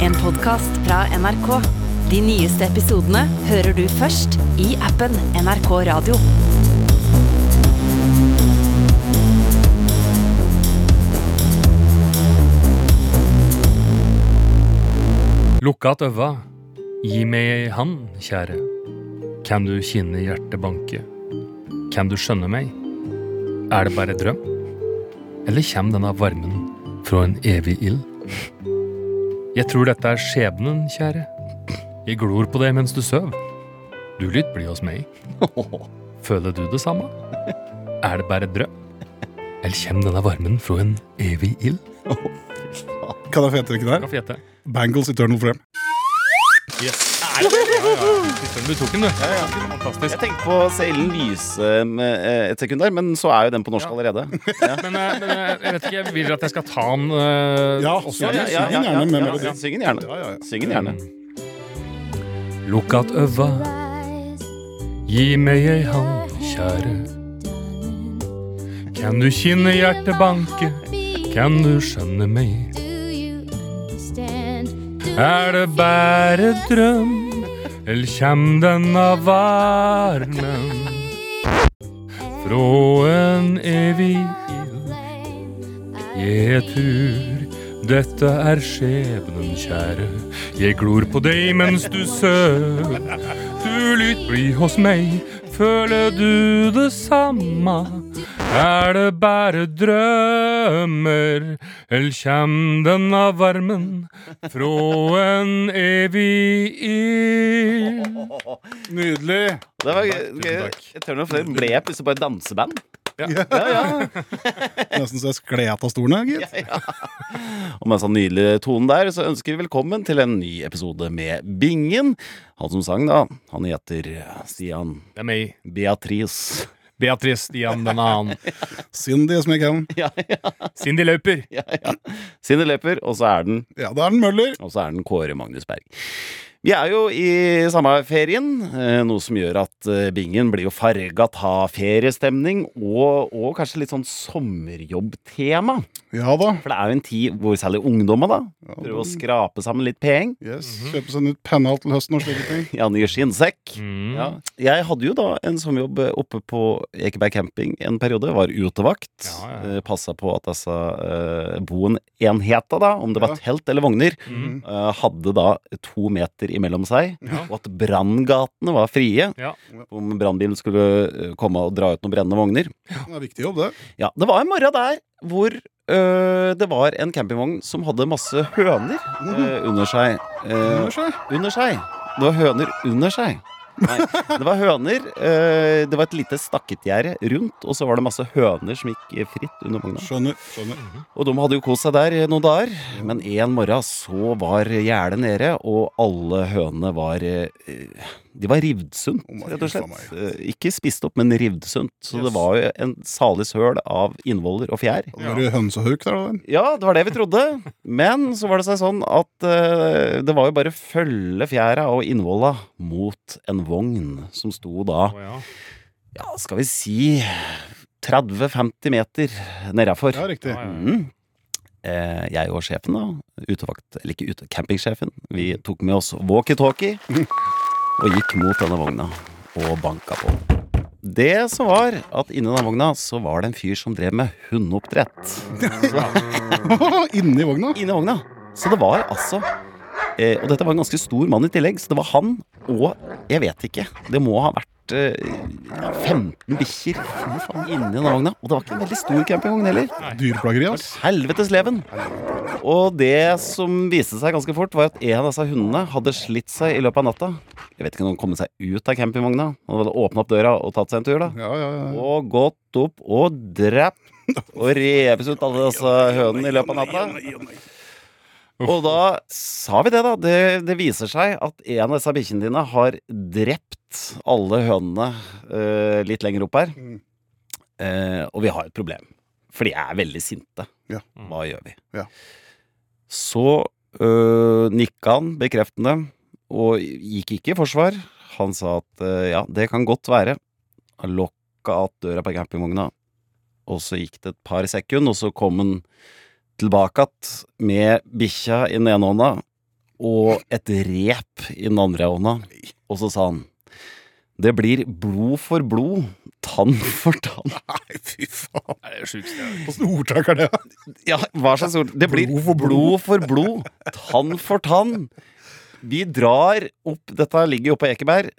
En podkast fra NRK. De nyeste episodene hører du først i appen NRK Radio. Lukk att øva, gi meg ei hand, kjære. Kan du kjenne hjertet banke? Kan du skjønne meg? Er det bare drøm? Eller kjem denne varmen fra en evig ild? Jeg tror dette er skjebnen, kjære. Jeg glor på deg mens du søv. Du lytt blir hos meg. Føler du det samme? Er det bare drøm? Eller kjem denne varmen fra en evig ild? Kan jeg få gjette hvilken det er? Bangles Eternal Frame. Yes. Ja, ja, ja. Du tok den, du. Fantastisk. Jeg tenkte på Seilen Lyse med eh, et sekund der, men så er jo den på norsk allerede. Ja. Men, eh, men eh, jeg vet ikke, jeg vil at jeg skal ta den eh, Ja, også. ja, ja, Syng den gjerne med melodi. ja, Syng den gjerne. Ja, ja, ja. Syng den gjerne. Lukk at øva, gi meg ei hand, kjære. Kan du kjenne hjertet banke, kan du skjønne meg? Er det bare drøm, eller kjem denne varmen fra en evig? Jeg tror dette er skjebnen, kjære. Jeg glor på deg mens du søv. Du lytt bli hos meg, føler du det samme? Er det bare drømmer, eller kjem den av varmen fra en evig ild? Nydelig. Det var gøy. Jeg. Eternal Flame ble plutselig bare danseband. Nesten så jeg skled av stolen, gitt. Ja, ja. Og med en sånn nydelig tone der, så ønsker vi velkommen til en ny episode med Bingen. Han som sang, da, han heter Stian Det er meg. Beatrice. Beatrice Stian den annen. Cindy som jeg kan. Ja, ja, Cindy løper. ja, ja. Cindy løper, og så er den Ja, da er den Møller. Og så er den Kåre Magnus Berg. Vi er jo i samme ferien, eh, noe som gjør at eh, bingen blir jo farga av feriestemning og, og kanskje litt sånn sommerjobbtema. Ja da. For det er jo en tid hvor særlig ungdommer da prøver å skrape sammen litt penger. Yes. Kjøpe seg nytt pennal til høsten og slike ting. Ja, ny skinnsekk. Mm. Ja. Jeg hadde jo da en sommerjobb oppe på Ekeberg camping en periode. Var utevakt. Ja, ja. Ja, Passa på at disse uh, boenheta, da, om det var Ja. telt eller vogner, Mm. uh, hadde da to meter imellom seg, Ja. og at branngatene var frie. Ja. Om brannbilen skulle eh, komme og dra ut noen brennende vogner. Det er viktig jobb, det. Ja, Det var en morgen der hvor øh, det var en campingvogn som hadde masse høner øh, under seg. Øh, Under seg. under seg. Det var høner under seg. Nei, det var høner. eh, det var et lite stakketgjerde rundt, og så var det masse høner som gikk fritt under vogna. Skjønner. skjønner. Og de hadde jo kost seg der noen dager, men en morgen så var gjerdet nede, og alle hønene var eh, De var rivd sunt, rett og slett. Eh, Ikke spist opp, men rivd sunt. Så det var jo en salig søl av innvoller og fjær. Det høns og huk der, da. Ja, det var det vi trodde. Men så var det seg sånn at uh, det var jo bare følge fjæra og innvolla mot en vogn som sto da, ja. ja, skal vi si 30-50 meter nedafor. Ja, riktig. Ja, ja. Mm. Eh, jeg og sjefen, da, utevakt, eller ikke ute, campingsjefen, vi tok med oss walkietalkie og gikk mot denne vogna og banka på. Det som var at inni denne vogna så var det en fyr som drev med hundeoppdrett. Inni vogna. Inni vogna. Så det var altså eh, Og dette var en ganske stor mann i tillegg, så det var han og Jeg vet ikke. Det må ha vært eh, 15 bikkjer inni denne vogna. Og det var ikke en veldig stor campingvogn heller. Dyreplageri, ass. Helvetes leven. Og det som viste seg ganske fort, var at en av disse hundene hadde slitt seg i løpet av natta. Jeg vet ikke om han kom seg ut av campingvogna. Han hadde åpna opp døra og tatt seg en tur, da. Ja, ja, ja. Og gått opp og drept og revet ut alle disse hønene i løpet av natta. Og da sa vi det, da. Det, det viser seg at en av disse bikkjene dine har drept alle hønene uh, litt lenger opp her. Eh, og vi har et problem. For de er veldig sinte. Ja. Hva gjør vi? Ja. Så uh, nikka han bekreftende, og gikk ikke i forsvar. Han sa at uh, ja, det kan godt være. Han lokka att døra på campingvogna, og så gikk det et par sekunder, og så kom han tilbake igjen med bikkja i den ene hånda og et rep i den andre hånda. Og så sa han Det blir blod for blod, tann for tann. Nei, fy faen. Det er sjukt. Åssen ordtak er det? Ja, hva slags ord? Det blir Blod for blod. blod for blod, tann for tann. Vi drar opp Dette ligger jo på Ekeberg.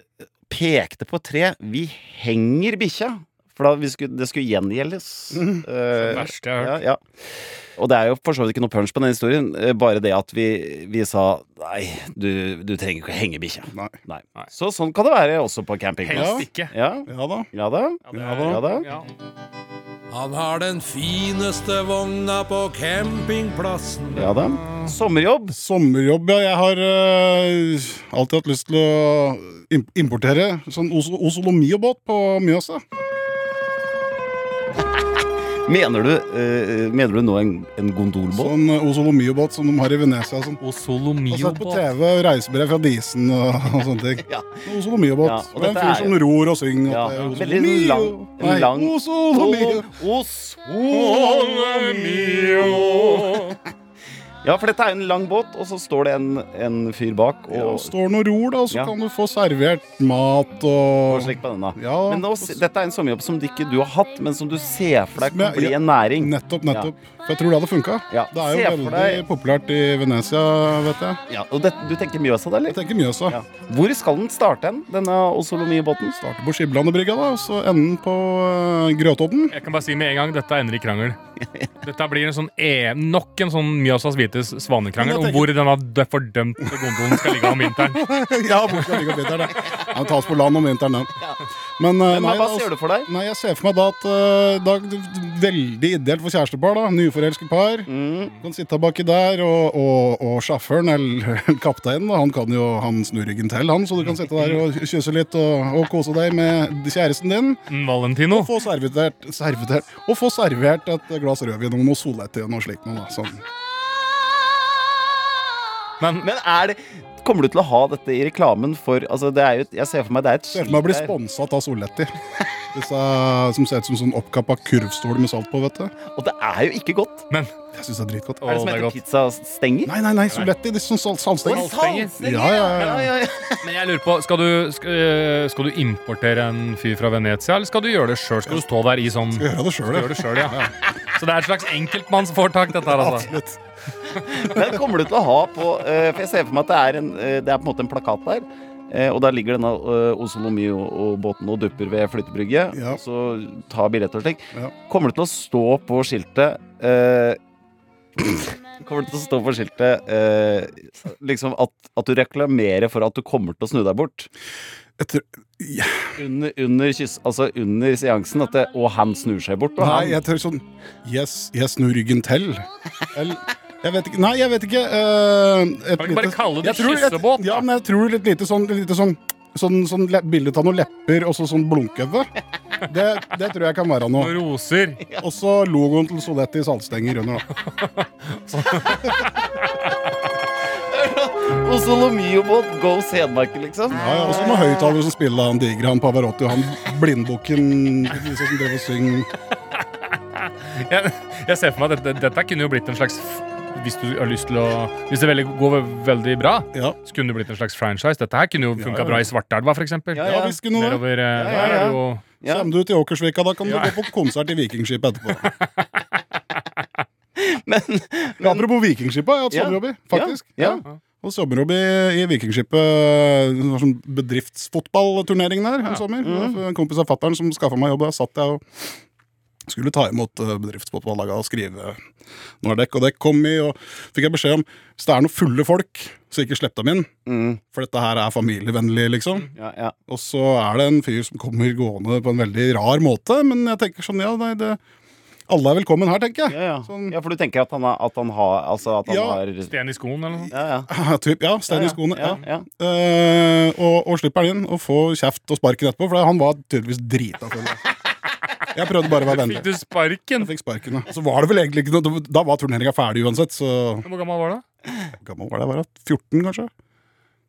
Pekte på et tre. Vi henger bikkja. For da vi skulle, det skulle gjengjeldes. Mm. Uh, det verste jeg har hørt. Ja, ja. Og det er jo for så vidt ikke noe punch på den historien. eh, Bare det at vi, vi sa nei, du, du trenger ikke å henge bikkja. Nei. Nei. Nei. Så sånn kan det være også på campingplass. Helst ikke. Ja, Ja da. ja da. Ja da. Ja da. Ja. Han har den fineste vogna på campingplassen. Ja da. Sommerjobb. Sommerjobb, ja. Jeg har uh, alltid hatt lyst til å importere sånn os Osolomiobåt på Mjøsa. Mener du, eh, mener du nå en, en gondolbåt? Sånn eh, Osolomiobåt som de har i Venezia. Sånn. Og Jeg har sett på. TV reisebrev fra Disen og, og sånne ting. Ja. Osolomiobåt. Ja, og det er en dette fyr er som ror og synger. Ja, det er veldig Osolomio. lang- Nei, lang- Osolomio. Osolomio. Ja, for dette er en lang båt, og så står det en, en fyr bak og, Ja, står noen og ror, da, og så Ja. kan du få servert mat og og slik på den. da Ja, Men nå, dette er en sommerjobb som du ikke du har hatt, men som du ser for deg kan bli en næring. Nettopp, nettopp. For jeg tror det hadde funka. Ja, Det er jo veldig populært i Venezia, vet jeg. Ja, og det, du tenker Mjøsa, da, eller? Jeg tenker Mjøsa. Ja. Hvor skal den starte hen, denne Osolomio-båten? Starter på Skiblandebrygga, da, og så enden på uh, Grøtodden. Jeg kan bare si med en gang, dette ender i krangel. Dette blir en sånn e nok en sånn Mjøsas hvites svanekrangel tenker... om hvor denne fordømte gondolen skal ligge om vinteren. ja, hvor skal ligge om vinteren, da? Den tas på land om vinteren, den. Men, uh, Men nei, hva altså- ser du for deg? Nei, jeg ser for meg da at uh, da, Veldig ideelt for kjærestepar, da. Nyforelsket par. Mm. Kan sitte baki der, og, og, og sjåføren, eller kapteinen, da, han kan jo Han snur ryggen til, han, så du kan sitte der og kysse litt og, og kose deg med kjæresten din. Mm, Valentino. Og få servert, servert, og få servert et glass rødvin og noe solett og noe slikt noe. da, Sånn. Men Men er det Kommer du til å ha dette i reklamen for Altså, det er jo Jeg ser for meg det er et Ser for meg å bli sponsa av Soletti. Disse som ser ut som sånn oppkappa kurvstol med salt på, vet du. Og det er jo ikke godt. Men Jeg syns det er dritgodt. Er det som er heter godt. pizzastenger? Nei, nei, nei, Soletti. Det er sånn salt, saltstenger. Saltstenger. Ja, ja, ja. ja, ja, ja. Men jeg lurer på, skal du, skal, øh, skal du importere en fyr fra Venezia, eller skal du gjøre det sjøl? Skal du stå der i sånn Skal gjøre det sjøl, det ja. Så det er et slags enkeltmannsforetak, dette her, altså. Absolutt. Men kommer du til å ha på eh, For jeg ser for meg at det er, en, eh, det er på en måte en plakat der. eh, Og der ligger denne uh, Osolomio-båten og dupper ved flyttebrygget Ja. Så ta billetter og slik. Ja. Kommer det til å stå på skiltet eh, Kommer det til å stå på skiltet eh, liksom at, at du reklamerer for at du kommer til å snu deg bort? Etter, ja. Under, under, kyss, altså under seansen, at det, og han snur seg bort. Og Nei, han, jeg tør sånn Yes, jeg snur ryggen til. Eller jeg vet ikke Nei, jeg vet ikke. Uh, et Kan du ikke bare kalle det kyssebåt. Ja, men jeg tror litt lite sånn, lite sånn Sånn, sånn le- bilde av noen lepper og så sånn blunkøve. Det, det tror jeg kan være noe. Noen roser. Og så logoen til Soletti saltstenger under. da Osolomio-båt goes Hedmarken, liksom. Ja, ja, Og så noen høyttalere som spiller han digre, han Pavarotti og han blindbukken liksom, som drev og syng. Jeg, jeg ser for meg at dette, dette kunne jo blitt en slags hvis du har lyst til å Hvis det veldig, går veldig bra, Ja, så kunne det blitt en slags franchise. Dette her kunne jo Ja, funka ja. bra i Svartelva, eksempel. Ja, ja visst kunne det. Nedover eh, Ja, ja, er ja. jo Ja. Kommer du til Åkersvika, da kan du gå på konsert i Vikingskipet etterpå. Men, Men apropos Vikingskipet, jeg har hatt sommerjobb i, faktisk. Ja, Ja. Og sommerjobb i, i Vikingskipet. Det sånn bedriftsfotballturnering der en sommer. Mm. En kompis av fattern som skaffa meg jobb. Da satt jeg og skulle ta imot bedriftsfotballaget og skrive når dekk og dekk kom i. Og fikk jeg beskjed om hvis det er noen fulle folk, så ikke slipp dem inn. mm, For dette her er familievennlig, liksom. ja, ja. Og så er det en fyr som kommer gående på en veldig rar måte. Men jeg tenker sånn, ja, nei, det Alle er velkommen her, tenker jeg. Ja, ja. Sånn- ja, for du tenker at han har, at han har, altså at han Ja. har sten i skoen, eller noe. Ja, ja. Typ, ja, stein i skoene. Ja, Ja. ja. Eh, og, og slipper han inn og får kjeft og sparken etterpå, for han var tydeligvis drita. Jeg prøvde bare å være Fikk du sparken? Jeg fikk sparken, ja. Så var det vel egentlig ikke noe Da var turneringa ferdig uansett, så Hvor gammel var du? Hvor gammel var det? Var det 14, kanskje?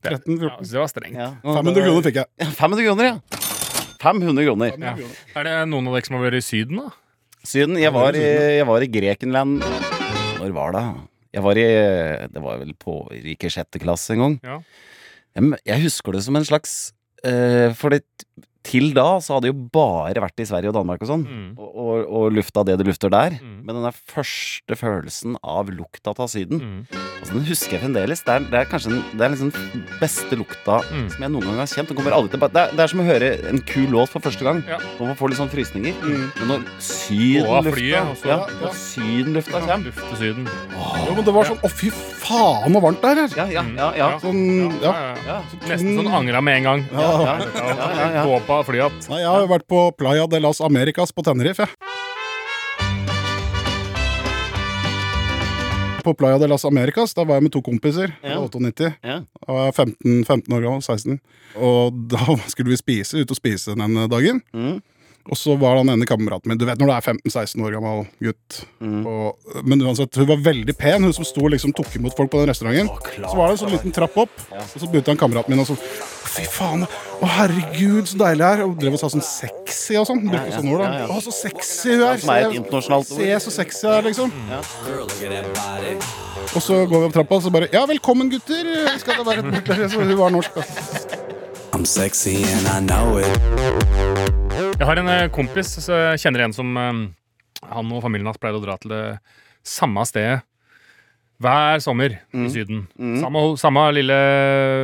13-14? Ja, så det var strengt. ja. 500 kroner fikk jeg. 500 kroner, ja. 500 kroner. Ja. Er det noen av dere som har vært i Syden, da? Syden. Jeg var, i, jeg var i Grekenland Når var det? Jeg var i Det var vel på rike sjette klasse en gang. Ja. Jeg, jeg husker det som en slags uh, For det, til da så hadde det jo bare vært i Sverige og Danmark og sånn. Mm. Og, og, og lufta det du lufter der. Mm. Men den der første følelsen av lukta av Syden, Mm. Altså, den husker jeg fremdeles. Det er, det er kanskje den, det er liksom den beste lukta Mm. som jeg noen gang har kjent. Den aldri tilbake. Det er, det er som å høre en kul låt for første gang. Ja. Og man får litt sånn frysninger. Mm. Men når sydenlufta ja, Ja. sydenlufta kommer Luft til Syden. Jo, men det var sånn Å, fy faen, så varmt det er her! Ja, ja, Mm. ja. ja. Sånn, ja. Ja, ja. ja. Nesten sånn angra med en gang. Ja. ja, ja, ja. Gå på flyet. Nei, jeg har jo vært på Playa de las Americas på Tenerife, jeg. På Playa de las Americas, da var jeg med to kompiser. Ja. Ja. 98. Ja. Jeg var 15, 15 år gammel, 16. Og da skulle vi spise, ut og spise den dagen. Mm. Og så var han ene kameraten min Du vet når du er 15-16 år gammel gutt. Mm. Og, men uansett, hun var veldig pen, hun som sto og liksom tok imot folk på den restauranten. Så var det en sånn liten trapp opp, og så begynte han kameraten min og så Fy faen, å herregud, så deilig det er. Og drev og sa sånn sexy og sånn. Brukte Ja, ja, sånne ord, da. ja, ja. Å, så sexy hun er. Er Se- Se så sexy jeg er, liksom. Ja. Og så går vi opp trappa, og så bare Ja, velkommen, gutter. Skal det være et bord der? Så hun var norsk, da. I'm sexy and I know it. Jeg har en eh, kompis så jeg kjenner en som eh, Han og familien hans pleide å dra til det samme stedet hver sommer i Syden. Samme, samme lille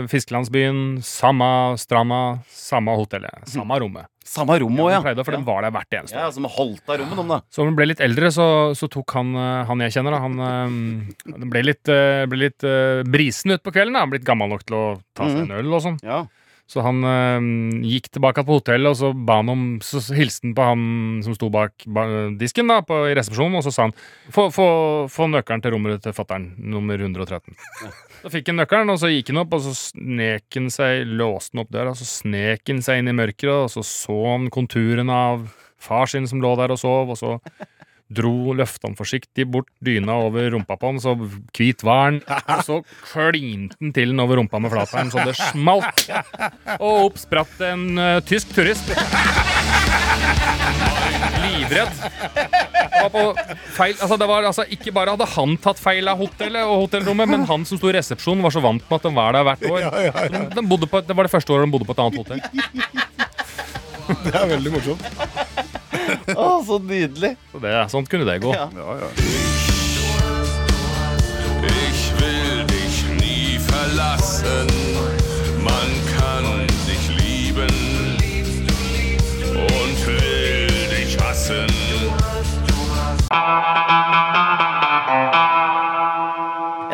fiskelandsbyen, samme stranda, samme hotellet, samme rommet. Samme rom òg, ja. pleide, for den var der hvert eneste Ja. Som holdt av rommet, da. Så hun ble litt eldre, så, så tok han, eh, han jeg kjenner, da, han ble litt, ble litt brisen utpå kvelden. da. Blitt gammel nok til å ta seg en øl og sånn. Ja. Så han øh, gikk tilbake på hotellet, og så ba han om Så hilste han på han som sto bak disken da, på, i resepsjonen, og så sa han få, få, få nøkkelen til rommet til fattern, nummer 113. Så fikk han nøkkelen, og så gikk han opp, og så snek han seg, låste han opp døra, og så snek han seg inn i mørket, og så så han konturene av far sin som lå der og sov, og så dro, løftene forsiktig bort dyna over rumpa på han, så hvit var han, og så klinte han til den over rumpa med flateren, så det smalt. Og opp spratt en uh, tysk turist. Livredd. Feil, altså det var altså Ikke bare hadde han tatt feil av hotellet og hotellrommet, men han som sto i resepsjonen, var så vant med at de var der hvert år. De, de bodde på, det var det første året de bodde på et annet hotell. Det er veldig morsomt. Å, så nydelig. Så det, sånt kunne det gå. Ja. ja Ich will dich nie verlassen.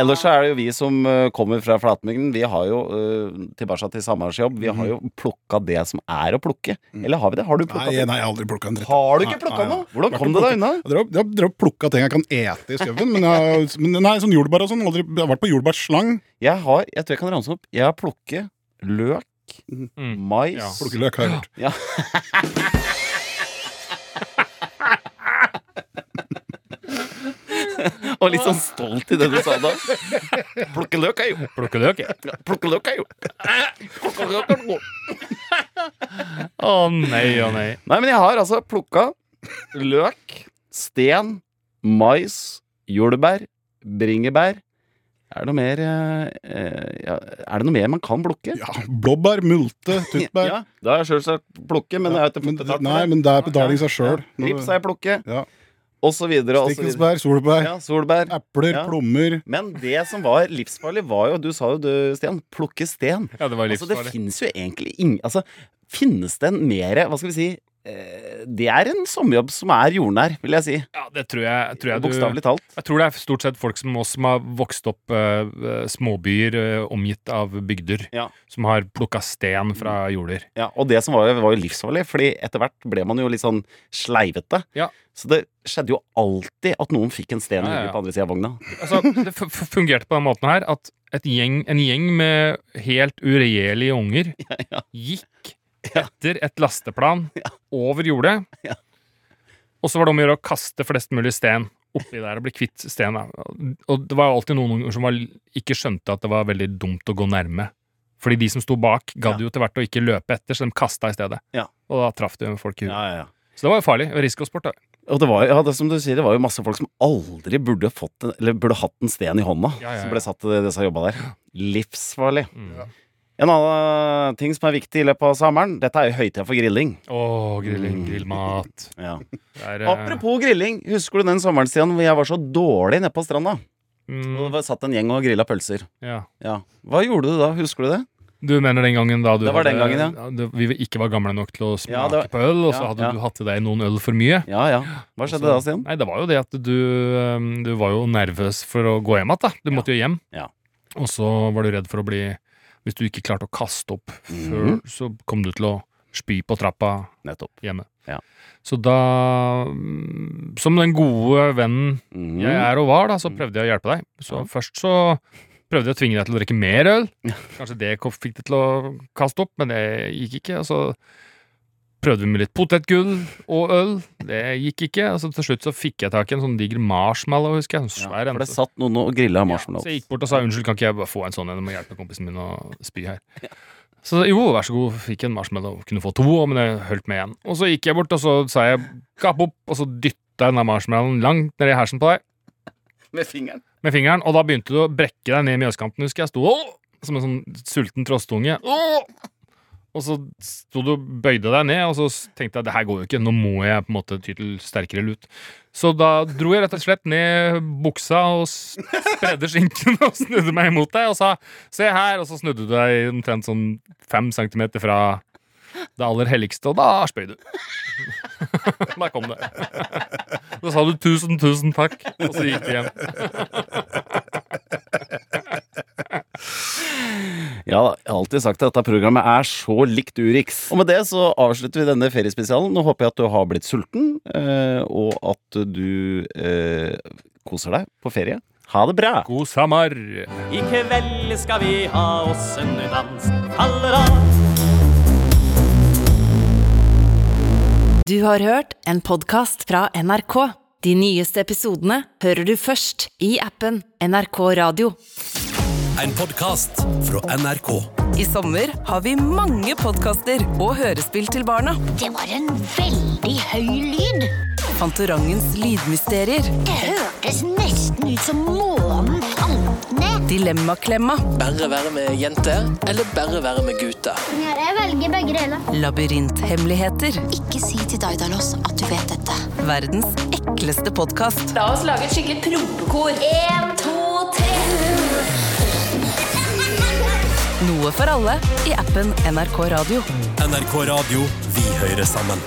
Ellers så er det jo vi som eh, kommer fra flatmygden. Vi har jo uh, tilbake til samarbeidsjobb. Vi har jo plukka det som er å plukke. Eller har vi det? Har du plukka det? nei, jeg har aldri plukka en dritt. Har du ikke plukka noe? Hvordan kom det deg unna? Jeg har plukka ting jeg kan ete i skauen, men, jeg, men nei, sånn jordbær og sånn. Aldri, jeg har vært på jordbærslang. Jeg har, jeg tror jeg kan ramse opp. Jeg har plukket løk, Mm. mais Ja. Plukkeløk har jeg gjort. Ja. Og litt sånn stolt i det du sa da. Plukke løk er jo Plukke løk, jeg. Ja, Plukke løk er jo Plukke løk er jo Å nei, å nei. Nei, men jeg har altså plukka løk, sten, mais, jordbær, bringebær. Er det noe mer eh, ja, Er det noe mer man kan plukke? Ja, blåbær, multe, tyttbær. Ja, det har jeg selvsagt plukke, men jeg har ikke Men, fått betalt for nei, men det er betaling seg sjøl. Rips har jeg plukket, Ja. Og så videre. Og. Stikkelsbær, solbær, Ja, solbær. epler, Ja. plommer. Men det som var livsfarlig, var jo Du sa jo du, Stian, plukke sten. Ja, det var Altså, det fins jo egentlig ingen Altså, finnes det en mer Hva skal vi si Det er en sommerjobb som er jordnær, vil jeg si. Ja, det tror jeg, tror jeg Bokstavelig talt. Jeg tror det er stort sett folk som oss som har vokst opp eh, eh, småbyer uh, omgitt av bygder, Ja. som har plukka sten fra jorder. Ja, og det som var, var jo livsfarlig, Fordi etter hvert ble man jo litt sånn sleivete. Ja. Så det skjedde jo alltid at noen fikk en sten Ja, ja, på andre sida av vogna. Altså, det fungerte på den måten her at et gjeng, en gjeng med helt uregjerlige unger gikk etter et lasteplan over jordet. Og så var det om å gjøre å kaste flest mulig sten oppi der og bli kvitt sten. Og det var alltid noen unger som var, ikke skjønte at det var veldig dumt å gå nærme. Fordi de som sto bak, gadd jo til hvert å ikke løpe etter, så de kasta i stedet. Og da traff de folk i huet. Ja, ja, ja. Så det var jo farlig. Risikosport. da. Og det var, ja, det som du sier, det var jo masse folk som aldri burde, fått eller burde hatt en sten i hånda, Ja, ja, som ble satt til det som jobba der. Livsfarlig. Mm. En annen ting som er viktig i løpet av sommeren, dette er jo høytida for grilling. Å, grilling, Mm. grillmat. Ja. Er, eh, Apropos grilling, husker du den sommerstiden hvor jeg var så dårlig nede på stranda? mm, Og det satt en gjeng og grilla pølser. ja. Ja. Hva gjorde du da, husker du det? Du mener den gangen da du Det var den gangen, ja. Hadde, Vi ikke var gamle nok til å smake Ja, var- på øl, og så ja, hadde ja. du hatt i deg noen øl for mye. Ja ja. Hva skjedde da, Stian? Nei, det var jo det at du, du var jo nervøs for å gå hjem igjen. Du måtte jo hjem. Ja. Og så var du redd for å bli Hvis du ikke klarte å kaste opp før, Mhm. så kom du til å spy på trappa Nettopp. hjemme. Ja. Så da mm, Som den gode vennen Mhm. jeg er og var, da, så prøvde jeg å hjelpe deg. Så Ja. først så prøvde jeg å tvinge deg til å drikke mer øl. Kanskje det fikk deg til å kaste opp, men det gikk ikke. Og så prøvde vi med litt potetgull og øl. Det gikk ikke. Og så til slutt så fikk jeg tak i en sånn diger marshmallow, husker jeg. En Ja, svær en. for det satt noen og grilla Ja, marshmallows. så jeg gikk bort og sa unnskyld, kan ikke jeg bare få en sånn en? Jeg må hjelpe kompisen min å spy her. Så jo, vær så god, fikk en marshmallow. Kunne få to, men jeg holdt med igjen. Og så gikk jeg bort, og så sa jeg gap opp, og så dytta jeg den marshmallowen langt ned i hersen på deg Med fingeren. med fingeren, og da begynte du å brekke deg ned i mjøskanten, husker jeg. Sto «Åh!» som en sånn sulten trosstunge. «Åh!» Og så sto du og bøyde deg ned, og så tenkte jeg det her går jo ikke, nå må jeg på en måte ty til sterkere lut. Så da dro jeg rett og slett ned buksa og spredde skinken og snudde meg imot deg og sa se her, og så snudde du deg omtrent sånn fem centimeter fra det aller helligste, og da spøy du. da kom det. Da sa du tusen, tusen takk, og så gikk du hjem. Ja, jeg har alltid sagt at dette programmet er så likt Urix. Og med det så avslutter vi denne feriespesialen. Nå håper jeg at du har blitt sulten, eh, og at du eh, koser deg på ferie. Ha det bra! God sommer! I kveld skal vi ha oss en dans. Faller av. Du har hørt en podkast fra NRK. De nyeste episodene hører du først i appen NRK Radio. En podkast fra NRK. I sommer har vi mange podkaster og hørespill til barna. Det var en veldig høy lyd. Fantorangens lydmysterier. Det hørtes nesten ut som månen falt ned. Dilemmaklemma. Bare være med jenter, eller bare være med gutter? Ja, jeg velger begge deler. Labyrinthemmeligheter. Ikke si til Daidalos at du vet dette. Verdens ekleste podkast. La oss lage et skikkelig prompekor. En, to, Noe for alle i appen NRK Radio. NRK Radio. Vi hører sammen.